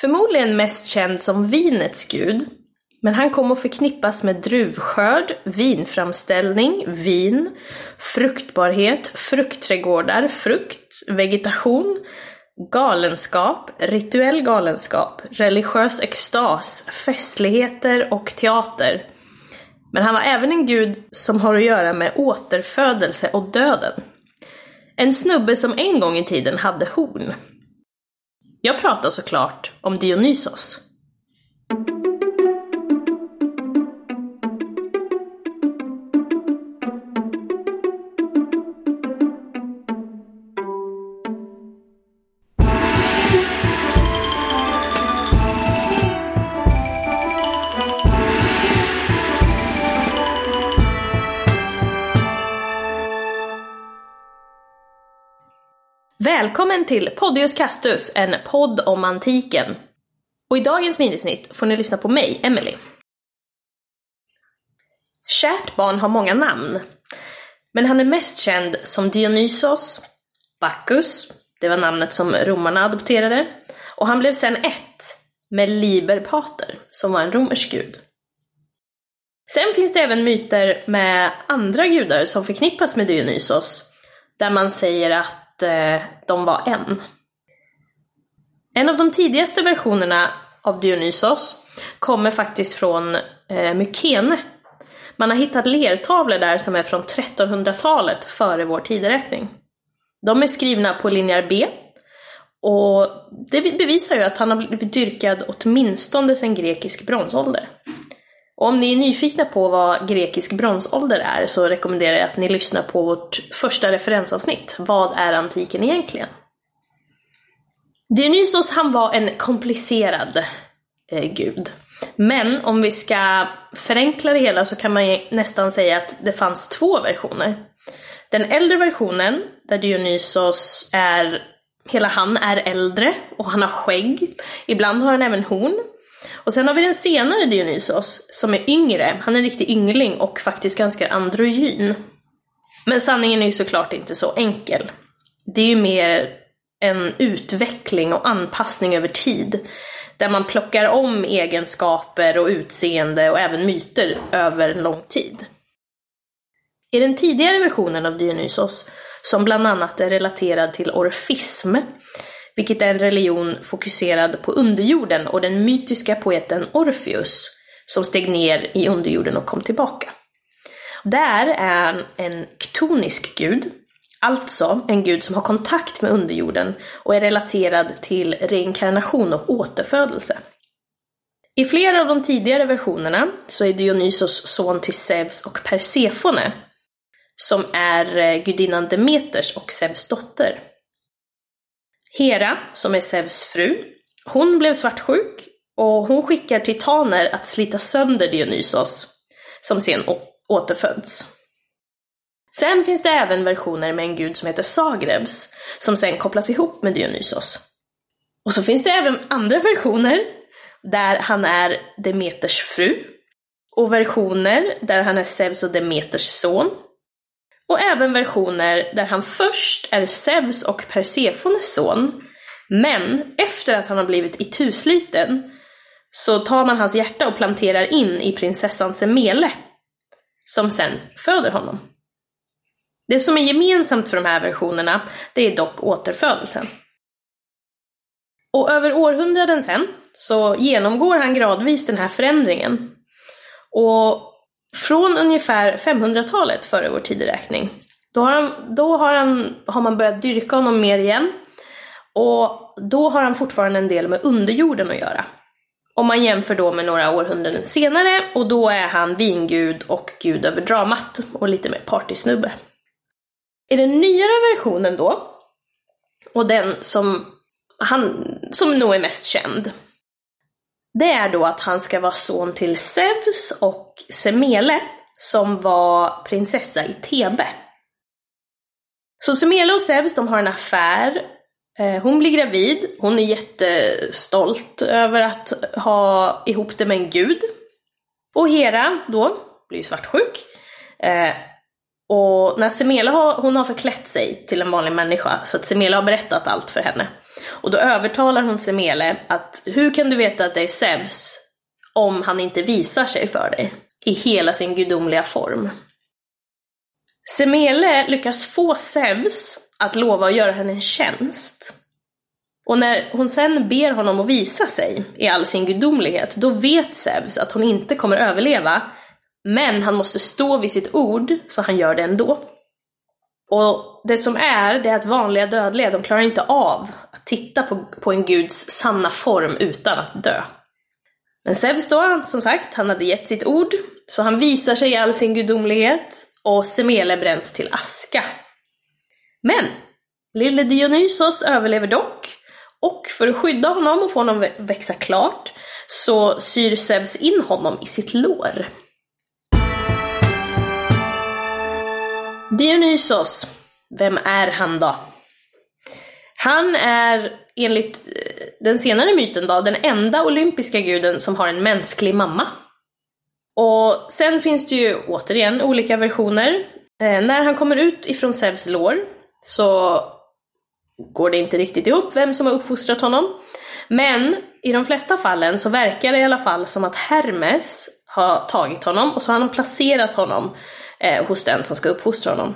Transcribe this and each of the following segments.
Förmodligen mest känd som vinets gud, men han kom att förknippas med druvskörd, vinframställning, vin, fruktbarhet, fruktträdgårdar, frukt, vegetation, galenskap, rituell galenskap, religiös extas, festligheter och teater. Men han var även en gud som har att göra med återfödelse och döden. En snubbe som en gång i tiden hade horn. Jag pratar såklart om Dionysos. Välkommen till Podius Castus, en podd om antiken. Och i dagens minisnitt får ni lyssna på mig, Emily. Kärt barn har många namn. Men han är mest känd som Dionysos, Bacchus, det var namnet som romarna adopterade, och han blev sen ett med Liber Pater, som var en romersk gud. Sen finns det även myter med andra gudar som förknippas med Dionysos, där man säger att eh, de var en. En av de tidigaste versionerna av Dionysos kommer faktiskt från eh, Mykene. Man har hittat lertavlor där som är från 1300-talet före vår tideräkning. De är skrivna på linjär B och det bevisar ju att han har blivit dyrkad åtminstone sedan grekisk bronsålder. Och om ni är nyfikna på vad grekisk bronsålder är så rekommenderar jag att ni lyssnar på vårt första referensavsnitt. Vad är antiken egentligen? Dionysos han var en komplicerad eh, gud. Men om vi ska förenkla det hela så kan man nästan säga att det fanns två versioner. Den äldre versionen, där Dionysos är, hela han är äldre och han har skägg. Ibland har han även horn. Och sen har vi den senare Dionysos, som är yngre. Han är en riktig yngling och faktiskt ganska androgyn. Men sanningen är ju såklart inte så enkel. Det är ju mer en utveckling och anpassning över tid. Där man plockar om egenskaper och utseende och även myter över en lång tid. I den tidigare versionen av Dionysos, som bland annat är relaterad till orfism, vilket är en religion fokuserad på underjorden och den mytiska poeten Orpheus som steg ner i underjorden och kom tillbaka. Där är han en ktonisk gud, alltså en gud som har kontakt med underjorden och är relaterad till reinkarnation och återfödelse. I flera av de tidigare versionerna så är Dionysos son till Zeus och Persefone, som är eh, gudinnan Demeters och Zeus dotter. Hera, som är Zeus fru, hon blev svartsjuk och hon skickar titaner att slita sönder Dionysos, som sen återföds. Sen finns det även versioner med en gud som heter Zagrebs, som sen kopplas ihop med Dionysos. Och så finns det även andra versioner där han är Demeters fru, och versioner där han är Zeus och Demeters son, och även versioner där han först är Zeus och Persefones son, men efter att han har blivit itusliten så tar man hans hjärta och planterar in i prinsessan Semele, som sen föder honom. Det som är gemensamt för de här versionerna, det är dock återfödelsen. Och över århundraden sen så genomgår han gradvis den här förändringen. Och från ungefär 500-talet före vår tideräkning, då, har, han, då har, han, har man börjat dyrka honom mer igen. Och då har han fortfarande en del med underjorden att göra. Om man jämför då med några århundraden senare, och då är han vingud och gud över dramat, och lite mer partysnubbe. I den nyare versionen då, och den som, han, som nog är mest känd, det är då att han ska vara son till Zeus och Semele, som var prinsessa i Thebe. Så Semele och Zeus, de har en affär. Eh, hon blir gravid, hon är jättestolt över att ha ihop det med en gud. Och Hera då blir svartsjuk. Eh, och när Semele har, hon har förklätt sig till en vanlig människa, så att Semele har berättat allt för henne. Och då övertalar hon Semele att hur kan du veta att det är Zeus om han inte visar sig för dig i hela sin gudomliga form? Semele lyckas få Zeus att lova att göra henne en tjänst. Och när hon sen ber honom att visa sig i all sin gudomlighet, då vet Zeus att hon inte kommer överleva, men han måste stå vid sitt ord, så han gör det ändå. Och det som är, det är att vanliga dödliga, de klarar inte av att titta på, på en guds sanna form utan att dö. Men Zeus då, som sagt, han hade gett sitt ord, så han visar sig i all sin gudomlighet och Semele bränns till aska. Men lille Dionysos överlever dock, och för att skydda honom och få honom växa klart så syr Zeus in honom i sitt lår. Dionysos, vem är han då? Han är enligt eh, den senare myten då den enda olympiska guden som har en mänsklig mamma. Och sen finns det ju återigen olika versioner. Eh, när han kommer ut ifrån Zeus lår så går det inte riktigt ihop vem som har uppfostrat honom. Men i de flesta fallen så verkar det i alla fall som att Hermes har tagit honom och så har han placerat honom eh, hos den som ska uppfostra honom.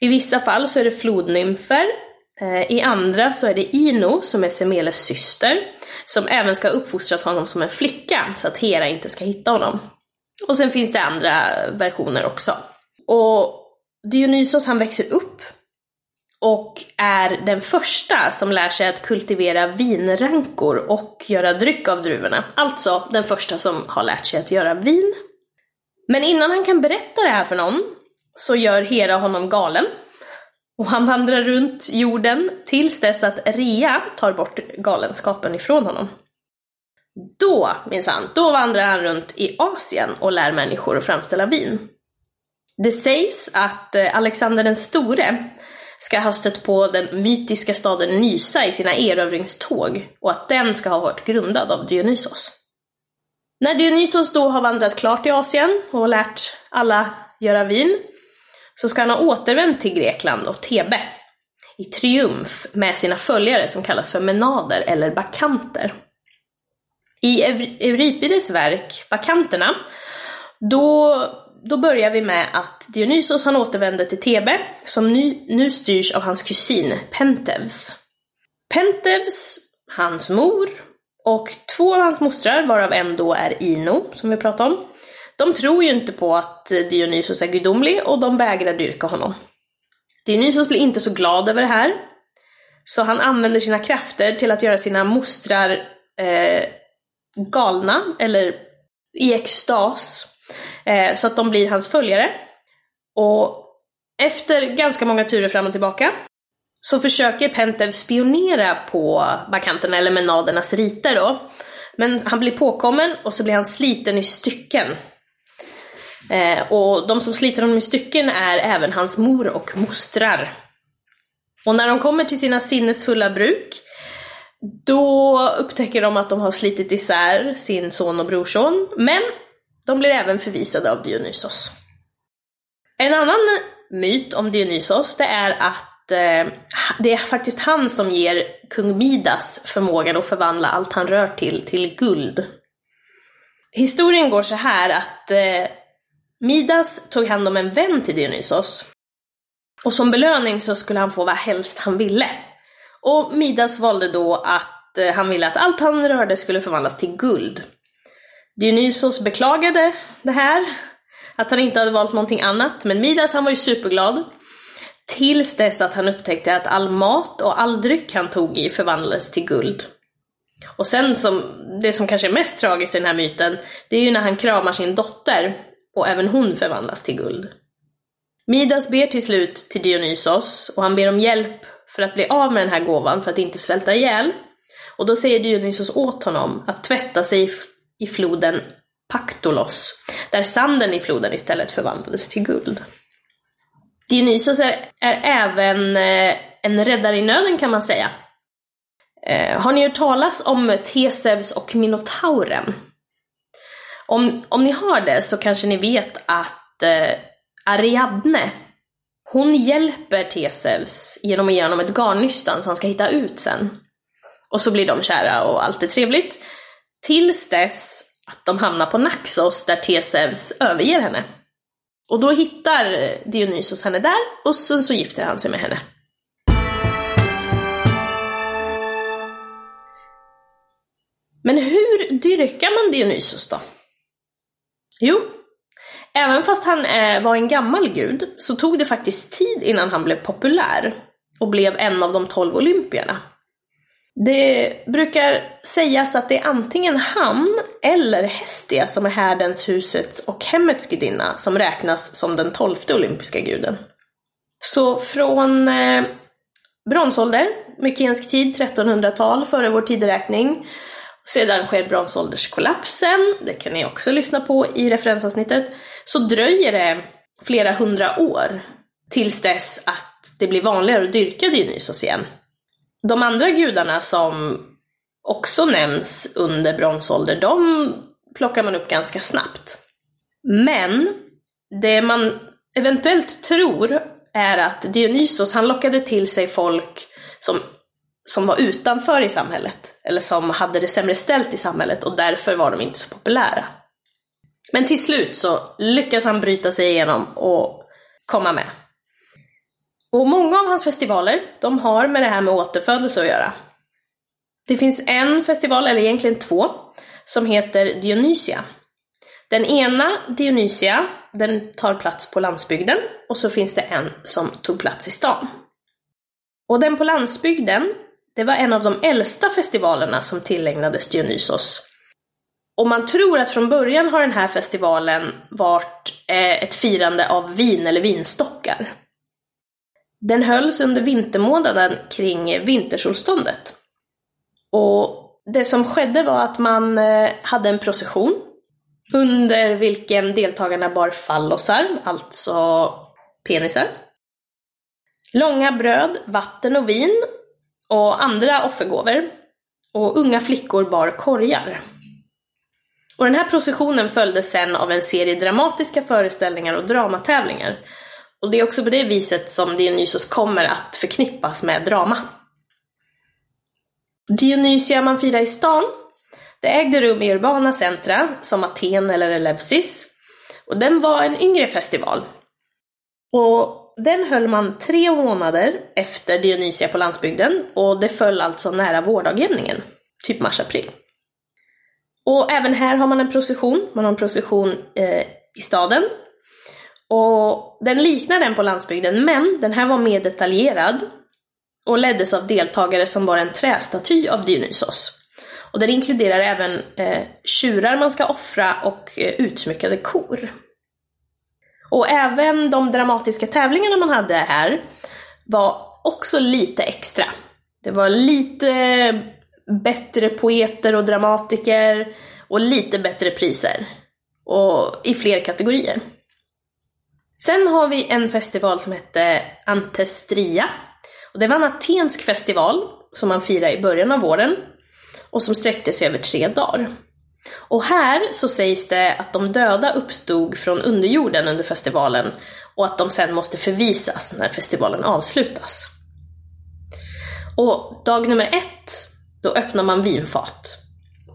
I vissa fall så är det flodnymfer, eh, i andra så är det Ino som är Semeles syster, som även ska ha uppfostrat honom som en flicka så att Hera inte ska hitta honom. Och sen finns det andra versioner också. Och Dionysos han växer upp och är den första som lär sig att kultivera vinrankor och göra dryck av druvorna. Alltså den första som har lärt sig att göra vin. Men innan han kan berätta det här för någon så gör Hera honom galen. Och han vandrar runt jorden tills dess att Rea tar bort galenskapen ifrån honom. Då, minsann, då vandrar han runt i Asien och lär människor att framställa vin. Det sägs att eh, Alexander den store ska ha stött på den mytiska staden Nysa i sina erövringståg och att den ska ha varit grundad av Dionysos. När Dionysos då har vandrat klart i Asien och lärt alla göra vin så ska han ha återvänt till Grekland och Thebe i triumf med sina följare som kallas för menader eller bakanter. I Euripides verk Bakanterna, då då börjar vi med att Dionysos han återvänder till Thebe, som nu, nu styrs av hans kusin Pentevs. Pentevs, hans mor och två av hans mostrar, varav en då är Ino, som vi pratade om, de tror ju inte på att Dionysos är gudomlig och de vägrar dyrka honom. Dionysos blir inte så glad över det här, så han använder sina krafter till att göra sina mostrar eh, galna, eller i extas, Eh, så att de blir hans följare. Och efter ganska många turer fram och tillbaka så försöker Pentev spionera på bakanterna, eller menadernas riter då. Men han blir påkommen och så blir han sliten i stycken. Eh, och de som sliter honom i stycken är även hans mor och mostrar. Och när de kommer till sina sinnesfulla bruk då upptäcker de att de har slitit isär sin son och brorson, men de blir även förvisade av Dionysos. En annan myt om Dionysos det är att eh, det är faktiskt han som ger kung Midas förmågan att förvandla allt han rör till, till guld. Historien går så här att eh, Midas tog hand om en vän till Dionysos. Och som belöning så skulle han få vad helst han ville. Och Midas valde då att eh, han ville att allt han rörde skulle förvandlas till guld. Dionysos beklagade det här, att han inte hade valt någonting annat, men Midas han var ju superglad. Tills dess att han upptäckte att all mat och all dryck han tog i förvandlades till guld. Och sen som, det som kanske är mest tragiskt i den här myten, det är ju när han kramar sin dotter och även hon förvandlas till guld. Midas ber till slut till Dionysos och han ber om hjälp för att bli av med den här gåvan för att inte svälta ihjäl. Och då säger Dionysos åt honom att tvätta sig i floden Paktolos, där sanden i floden istället förvandlades till guld. Dionysos är, är även eh, en räddare i nöden kan man säga. Eh, har ni hört talas om Teseus och Minotauren? Om, om ni har det så kanske ni vet att eh, Ariadne, hon hjälper Teseus genom att ge honom ett garnnystan som han ska hitta ut sen. Och så blir de kära och allt är trevligt. Tills dess att de hamnar på Naxos där Teseus överger henne. Och då hittar eh, Dionysos henne där och sen så gifter han sig med henne. Men hur dyrkar man Dionysos då? Jo, även fast han eh, var en gammal gud så tog det faktiskt tid innan han blev populär och blev en av de tolv olympierna. Det brukar sägas att det är antingen han eller Hestia som är härdens, husets och hemmets gudinna som räknas som den tolfte olympiska guden. Så från eh, bronsålder, mykensk tid, 1300-tal före vår tideräkning, sedan sker bronsålderskollapsen, det kan ni också lyssna på i referensavsnittet, så dröjer det flera hundra år tills dess att det blir vanligare att dyrka Dionysos igen. De andra gudarna som också nämns under bronsålder, de plockar man upp ganska snabbt. Men det man eventuellt tror är att Dionysos, han lockade till sig folk som, som var utanför i samhället, eller som hade det sämre ställt i samhället och därför var de inte så populära. Men till slut så lyckas han bryta sig igenom och komma med. Och många av hans festivaler, de har med det här med återfödelse att göra. Det finns en festival, eller egentligen två, som heter Dionysia. Den ena, Dionysia, den tar plats på landsbygden och så finns det en som tog plats i stan. Och den på landsbygden, det var en av de äldsta festivalerna som tillägnades Dionysos. Och man tror att från början har den här festivalen varit eh, ett firande av vin eller vinstockar. Den hölls under vintermånaden kring vintersolståndet. Och det som skedde var att man eh, hade en procession under vilken deltagarna bar fallosar, alltså penisar. Långa bröd, vatten och vin och andra offergåvor. Och unga flickor bar korgar. Och den här processionen följdes sen av en serie dramatiska föreställningar och dramatävlingar och det är också på det viset som Dionysos kommer att förknippas med drama. Dionysia man firar i stan, det ägde rum i urbana centra som Aten eller Eleusis. Och den var en yngre festival. Och den höll man tre månader efter Dionysia på landsbygden och det föll alltså nära vårdagjämningen, typ mars-april. Och även här har man en procession, man har en procession eh, i staden och den liknar den på landsbygden, men den här var mer detaljerad och leddes av deltagare som var en trästaty av Dionysos. Och den inkluderar även eh, tjurar man ska offra och eh, utsmyckade kor. Och även de dramatiska tävlingarna man hade här var också lite extra. Det var lite bättre poeter och dramatiker och lite bättre priser. Och i fler kategorier. Sen har vi en festival som hette Antestria. Och det var en atensk festival som man firade i början av våren och som sträckte sig över tre dagar. Och här så sägs det att de döda uppstod från underjorden under festivalen och att de sen måste förvisas när festivalen avslutas. Och dag nummer ett, då öppnar man vinfat.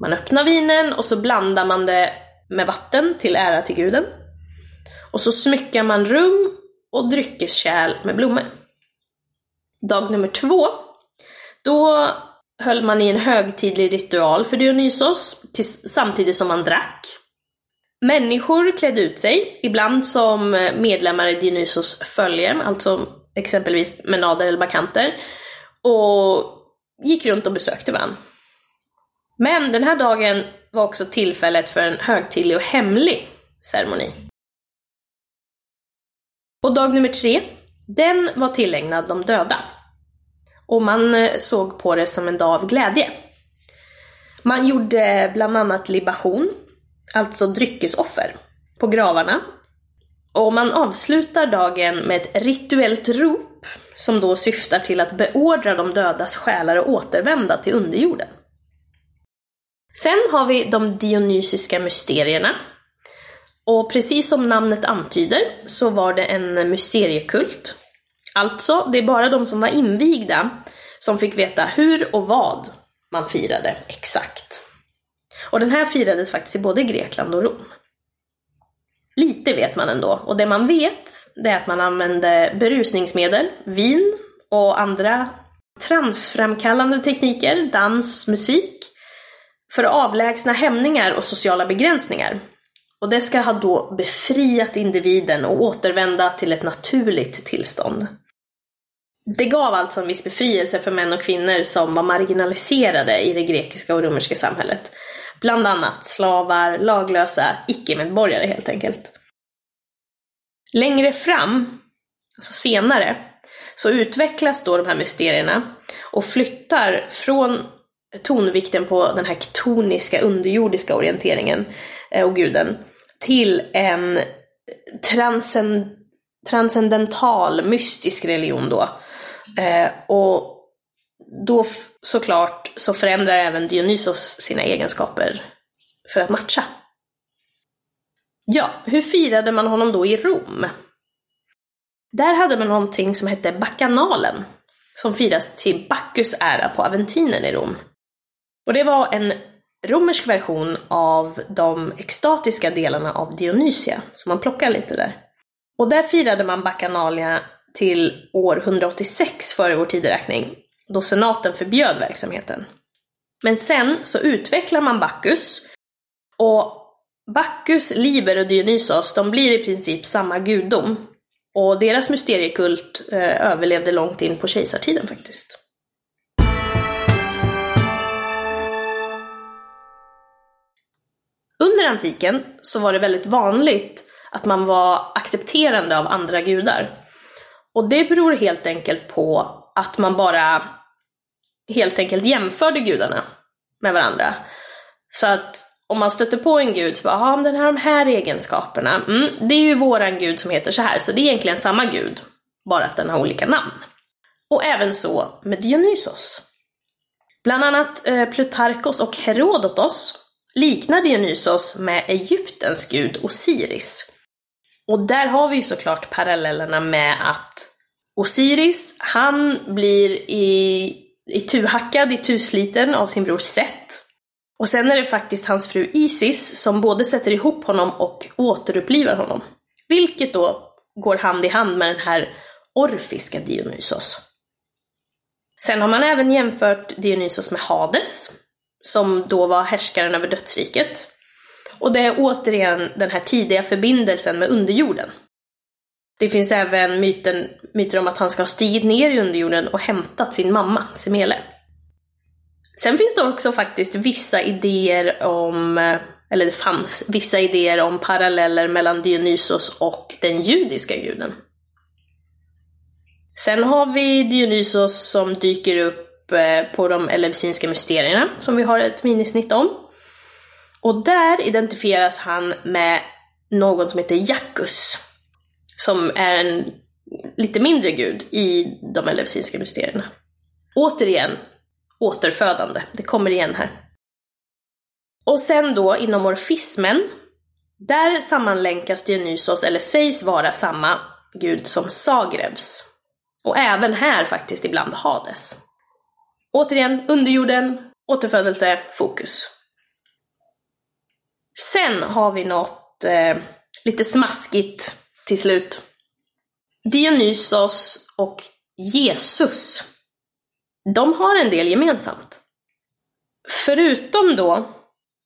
Man öppnar vinen och så blandar man det med vatten till ära till guden. Och så smyckar man rum och dryckeskärl med blommor. Dag nummer två, då höll man i en högtidlig ritual för Dionysos samtidigt som man drack. Människor klädde ut sig, ibland som eh, medlemmar i Dionysos följe, alltså exempelvis menader eller bakanter, och gick runt och besökte varandra. Men den här dagen var också tillfället för en högtidlig och hemlig ceremoni. Och dag nummer tre, den var tillägnad de döda. Och man eh, såg på det som en dag av glädje. Man gjorde bland annat libation, alltså dryckesoffer, på gravarna. Och man avslutar dagen med ett rituellt rop som då syftar till att beordra de dödas själar att återvända till underjorden. Sen har vi de dionysiska mysterierna, och precis som namnet antyder så var det en mysteriekult. Alltså, det är bara de som var invigda som fick veta hur och vad man firade exakt. Och den här firades faktiskt i både Grekland och Rom. Lite vet man ändå, och det man vet det är att man använde berusningsmedel, vin och andra transframkallande tekniker, dans, musik, för att avlägsna hämningar och sociala begränsningar. Och det ska ha då befriat individen och återvända till ett naturligt tillstånd. Det gav alltså en viss befrielse för män och kvinnor som var marginaliserade i det grekiska och romerska samhället. Bland annat slavar, laglösa, icke-medborgare helt enkelt. Längre fram, alltså senare, så utvecklas då de här mysterierna och flyttar från tonvikten på den här ktoniska underjordiska orienteringen eh, och guden till en transcend transcendental, mystisk religion då. Eh, och då såklart så förändrar även Dionysos sina egenskaper för att matcha. Ja, hur firade man honom då i Rom? Där hade man någonting som hette Bacchanalen, som firas till Bacchus ära på Aventinen i Rom. Och det var en romersk version av de extatiska delarna av Dionysia, som man plockar lite där. Och där firade man Bacchanalia till år 186 före vår tideräkning, då senaten förbjöd verksamheten. Men sen så utvecklar man Bacchus, och Bacchus, Liber och Dionysos, de blir i princip samma gudom. Och deras mysteriekult eh, överlevde långt in på kejsartiden faktiskt. Under antiken så var det väldigt vanligt att man var accepterande av andra gudar. Och det beror helt enkelt på att man bara helt enkelt jämförde gudarna med varandra. Så att om man stötte på en gud så bara, ja den har de här egenskaperna, mm, det är ju våran gud som heter så här, så det är egentligen samma gud, bara att den har olika namn. Och även så med Dionysos. Bland annat eh, Plutarkos och Herodotos liknar Dionysos med Egyptens gud Osiris. Och där har vi ju såklart parallellerna med att Osiris, han blir i, i tuhackad, i tusliten av sin bror Set. Och sen är det faktiskt hans fru Isis som både sätter ihop honom och återupplivar honom. Vilket då går hand i hand med den här orfiska Dionysos. Sen har man även jämfört Dionysos med Hades, som då var härskaren över dödsriket. Och det är återigen den här tidiga förbindelsen med underjorden. Det finns även myten, myter om att han ska ha stigit ner i underjorden och hämtat sin mamma, Semele. Sen finns det också faktiskt vissa idéer om, eh, eller det fanns vissa idéer om paralleller mellan Dionysos och den judiska guden. Sen har vi Dionysos som dyker upp Eh, på de eleusinska mysterierna, som vi har ett minisnitt om. Och där identifieras han med någon som heter Jackus, som är en lite mindre gud i de eleusinska mysterierna. Återigen, återfödande. Det kommer igen här. Och sen då inom morfismen, där sammanlänkas Dionysos, eller sägs vara samma gud som Sagrevs. Och även här faktiskt ibland Hades. Återigen, underjorden, återfödelse, fokus. Sen har vi något eh, lite smaskigt till slut. Dionysos och Jesus de har en del gemensamt. Förutom då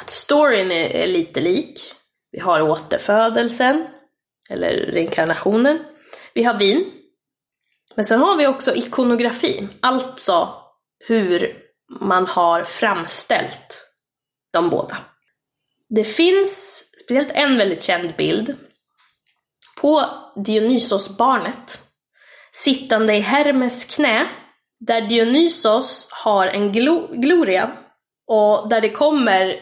att storyn är, lite lik, vi har återfödelsen, eller reinkarnationen, vi har vin, men sen har vi också ikonografi, alltså hur man har framställt de båda. Det finns speciellt en väldigt känd bild på Dionysos-barnet sittande i Hermes knä där Dionysos har en glo gloria och där det kommer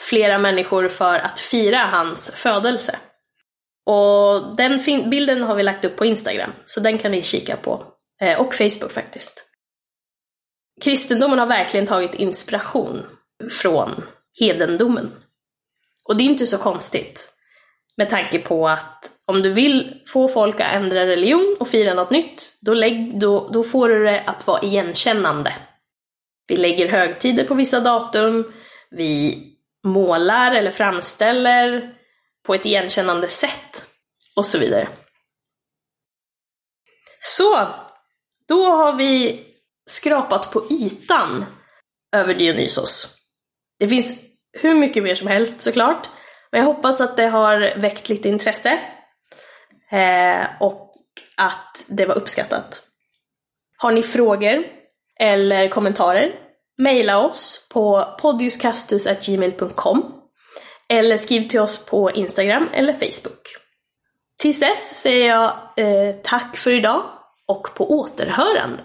flera människor för att fira hans födelse. Och den bilden har vi lagt upp på Instagram, så den kan ni kika på. Eh, och Facebook faktiskt. Kristendomen har verkligen tagit inspiration från hedendomen. Och det är inte så konstigt. Med tanke på att om du vill få folk att ändra religion och fira något nytt, då, lägg, då, då får du det att vara igenkännande. Vi lägger högtider på vissa datum, vi målar eller framställer på ett igenkännande sätt och så vidare. Så, då har vi skrapat på ytan över Dionysos. Det finns hur mycket mer som helst såklart, men jag hoppas att det har väckt lite intresse eh, och att det var uppskattat. Har ni frågor eller kommentarer? Mejla oss på podiuscastus.gmail.com eller skriv till oss på Instagram eller Facebook. Tills dess säger jag eh, tack för idag och på återhörande.